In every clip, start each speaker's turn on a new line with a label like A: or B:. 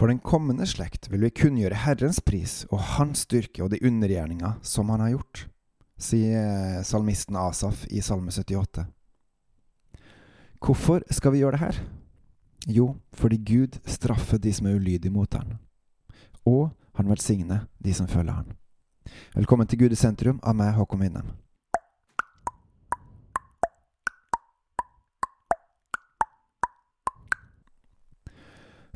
A: For den kommende slekt vil vi kunngjøre Herrens pris og Hans styrke og de undergjerninger som Han har gjort, sier salmisten Asaf i Salme 78. Hvorfor skal vi gjøre det her? Jo, fordi Gud straffer de som er ulydige mot Han, og han velsigner de som følger Han. Velkommen til Gud i sentrum av meg, Håkon Winnem.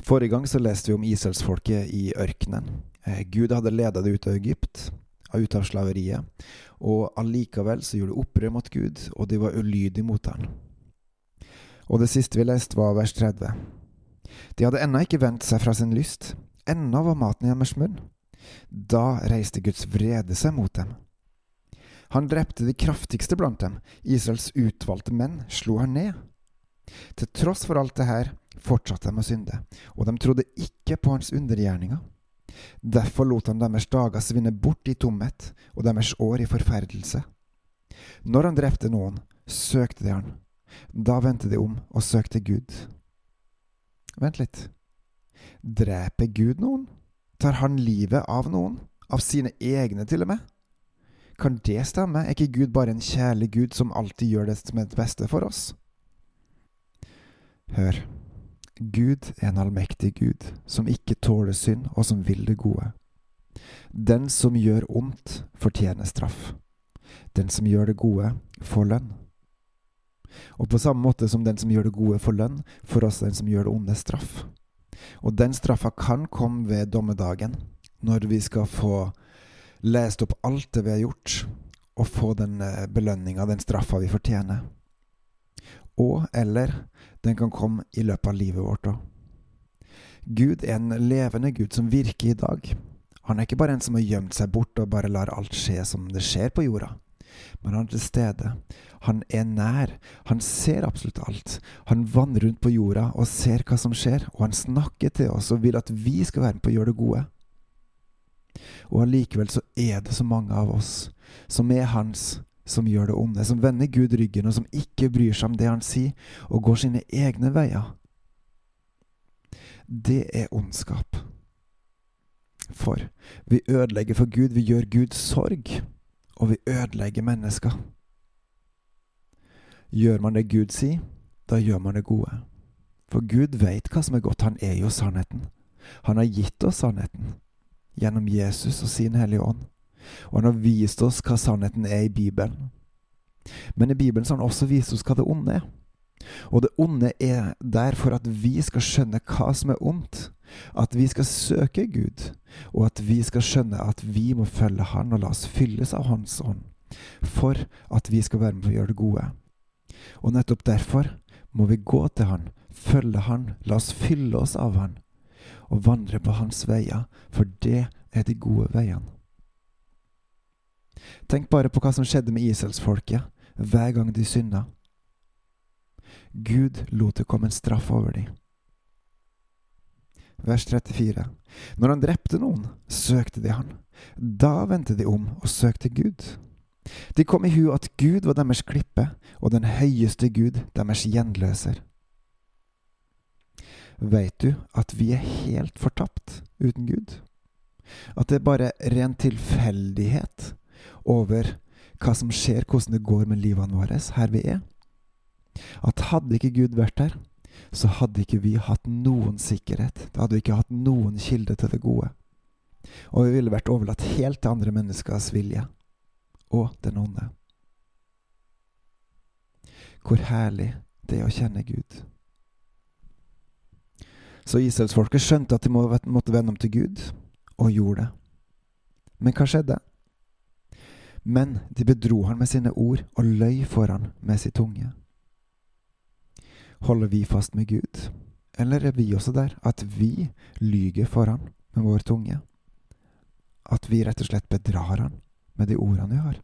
A: Forrige gang så leste vi om Israelsfolket i ørkenen. Eh, Gud hadde ledet det ut av Egypt, ut av slaveriet, og allikevel så gjorde de opprør mot Gud, og de var ulydige mot Han. Og det siste vi leste, var vers 30. De hadde ennå ikke vendt seg fra sin lyst, ennå var maten i deres munn. Da reiste Guds vrede seg mot dem. Han drepte de kraftigste blant dem, Israels utvalgte menn slo han ned. Til tross for alt det her fortsatte de å synde, og de trodde ikke på hans undergjerninger. Derfor lot han deres dager svinne bort i tomhet og deres år i forferdelse. Når han drepte noen, søkte de han. Da vendte de om og søkte Gud. Vent litt. Dreper Gud noen? Tar han livet av noen? Av sine egne, til og med? Kan det stemme? Er ikke Gud bare en kjærlig Gud som alltid gjør det som er det beste for oss? Hør. Gud er en allmektig Gud, som ikke tåler synd, og som vil det gode. Den som gjør ondt, fortjener straff. Den som gjør det gode, får lønn. Og på samme måte som den som gjør det gode, får lønn, får også den som gjør det onde, straff. Og den straffa kan komme ved dommedagen, når vi skal få lest opp alt det vi har gjort, og få den eh, belønninga, den straffa vi fortjener. Og eller den kan komme i løpet av livet vårt òg. Gud er en levende Gud som virker i dag. Han er ikke bare en som har gjemt seg bort og bare lar alt skje som det skjer på jorda. Men han er til stede. Han er nær. Han ser absolutt alt. Han vandrer rundt på jorda og ser hva som skjer, og han snakker til oss og vil at vi skal være med på å gjøre det gode. Og allikevel så er det så mange av oss som er hans, som gjør det onde, som vender Gud ryggen, og som ikke bryr seg om det han sier, og går sine egne veier. Det er ondskap. For vi ødelegger for Gud, vi gjør Gud sorg, og vi ødelegger mennesker. Gjør man det Gud sier, da gjør man det gode. For Gud veit hva som er godt, han er jo sannheten. Han har gitt oss sannheten gjennom Jesus og sin Hellige Ånd. Og han har vist oss hva sannheten er i Bibelen. Men i Bibelen har han også vist oss hva det onde er. Og det onde er der for at vi skal skjønne hva som er ondt. At vi skal søke Gud, og at vi skal skjønne at vi må følge Han og la oss fylles av Hans ånd. For at vi skal være med på å gjøre det gode. Og nettopp derfor må vi gå til Han, følge Han, la oss fylle oss av Han, og vandre på Hans veier, for det er de gode veiene. Tenk bare på hva som skjedde med Israelsfolket hver gang de synda. Gud lot det komme en straff over dem. Vers 34. Når han drepte noen, søkte de han. Da vendte de om og søkte Gud. De kom i hu at Gud var deres klippe, og den høyeste Gud deres gjenløser. Veit du at vi er helt fortapt uten Gud? At det er bare ren tilfeldighet over hva som skjer, hvordan det går med livene våre her vi er? At hadde ikke Gud vært der, så hadde ikke vi hatt noen sikkerhet. Da hadde vi ikke hatt noen kilde til det gode. Og vi ville vært overlatt helt til andre menneskers vilje og den onde. Hvor herlig det er å kjenne Gud. Så Israelsfolket skjønte at de måtte vende om til Gud, og gjorde det. Men hva skjedde? Men de bedro han med sine ord og løy for han med sin tunge. Holder vi fast med Gud, eller er vi også der at vi lyger for han med vår tunge? At vi rett og slett bedrar han med de ordene vi har?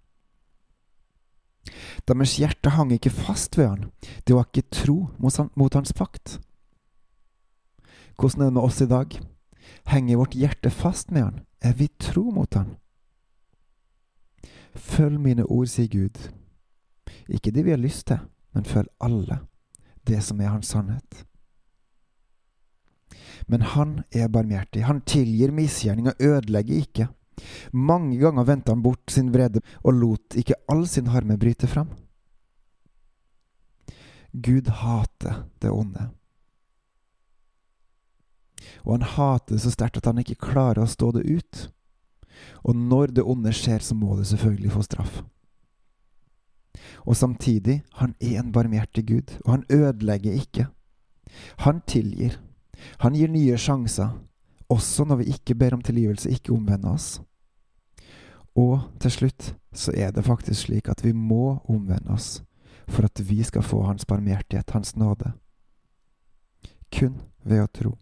A: Deres hjerte hang ikke fast ved han, det var ikke tro mot hans pakt. Hvordan er det med oss i dag? Henger vårt hjerte fast med han? Er vi tro mot han? Følg mine ord, sier Gud. Ikke de vi har lyst til, men følg alle det som er hans sannhet. Men han er barmhjertig. Han tilgir misgjerning og ødelegger ikke. Mange ganger vendte han bort sin vrede og lot ikke all sin harme bryte fram. Gud hater det onde. Og han hater det så sterkt at han ikke klarer å stå det ut. Og når det onde skjer, så må det selvfølgelig få straff. Og samtidig, han er en barmhjertig Gud, og han ødelegger ikke. Han tilgir. Han gir nye sjanser, også når vi ikke ber om tilgivelse, ikke omvender oss. Og til slutt så er det faktisk slik at vi må omvende oss for at vi skal få Hans barmhjertighet, Hans nåde. Kun ved å tro.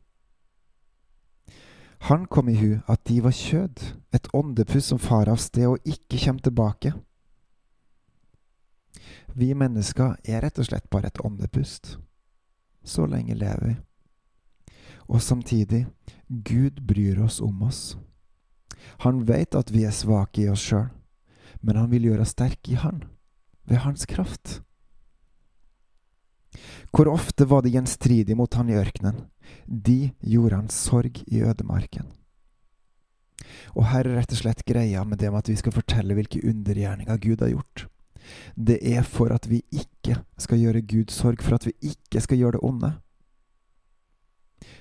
A: Han kom i hu at de var kjød, et åndepust som far av sted og ikke kommer tilbake. Vi mennesker er rett og slett bare et åndepust. Så lenge lever vi. Og samtidig, Gud bryr oss om oss. Han vet at vi er svake i oss sjøl, men han vil gjøre oss sterke i Han, ved Hans kraft. Hvor ofte var de gjenstridige mot han i ørkenen? De gjorde han sorg i ødemarken. Og her er rett og slett greia med det med at vi skal fortelle hvilke undergjerninger Gud har gjort. Det er for at vi ikke skal gjøre Gud sorg, for at vi ikke skal gjøre det onde.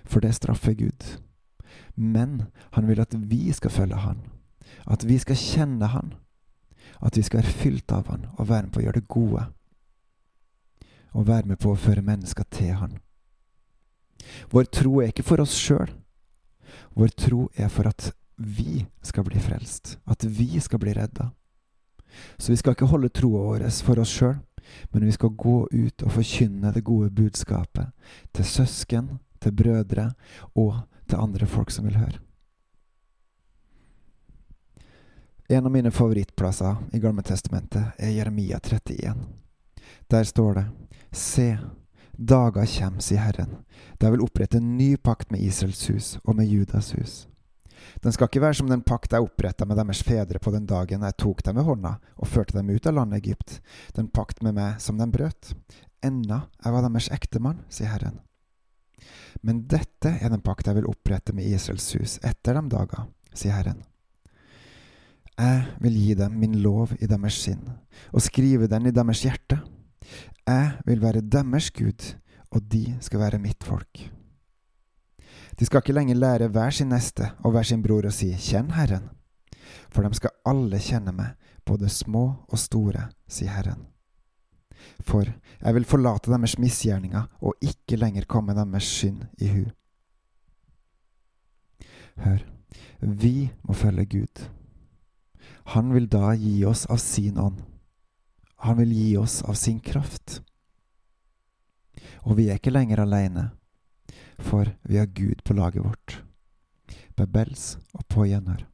A: For det straffer Gud. Men han vil at vi skal følge Han. At vi skal kjenne Han. At vi skal være fylt av Han og være med på å gjøre det gode. Og være med på å føre mennesker til Han. Vår tro er ikke for oss sjøl. Vår tro er for at vi skal bli frelst. At vi skal bli redda. Så vi skal ikke holde troa vår for oss sjøl, men vi skal gå ut og forkynne det gode budskapet til søsken, til brødre og til andre folk som vil høre. En av mine favorittplasser i Gamle Testamentet er Jeremia 31. Der står det Se, dager kjem, sier Herren, da jeg vil opprette en ny pakt med Israels hus og med Judas hus. Den skal ikke være som den pakt jeg oppretta med deres fedre på den dagen jeg tok dem ved hånda og førte dem ut av landet Egypt, den pakt med meg som de brøt. Enda jeg var deres ektemann, sier Herren. Men dette er den pakt jeg vil opprette med Israels hus etter de dager, sier Herren. Jeg vil gi dem min lov i deres sinn, og skrive den i deres hjerte. Jeg vil være deres Gud, og de skal være mitt folk. De skal ikke lenger lære hver sin neste og hver sin bror å si Kjenn Herren, for de skal alle kjenne meg, både små og store, sier Herren. For jeg vil forlate deres misgjerninger og ikke lenger komme deres synd i hu. Hør, vi må følge Gud. Han vil da gi oss av sin ånd. Han vil gi oss av sin kraft. Og vi er ikke lenger aleine for vi har Gud på laget vårt. Bebels og på gjenhør.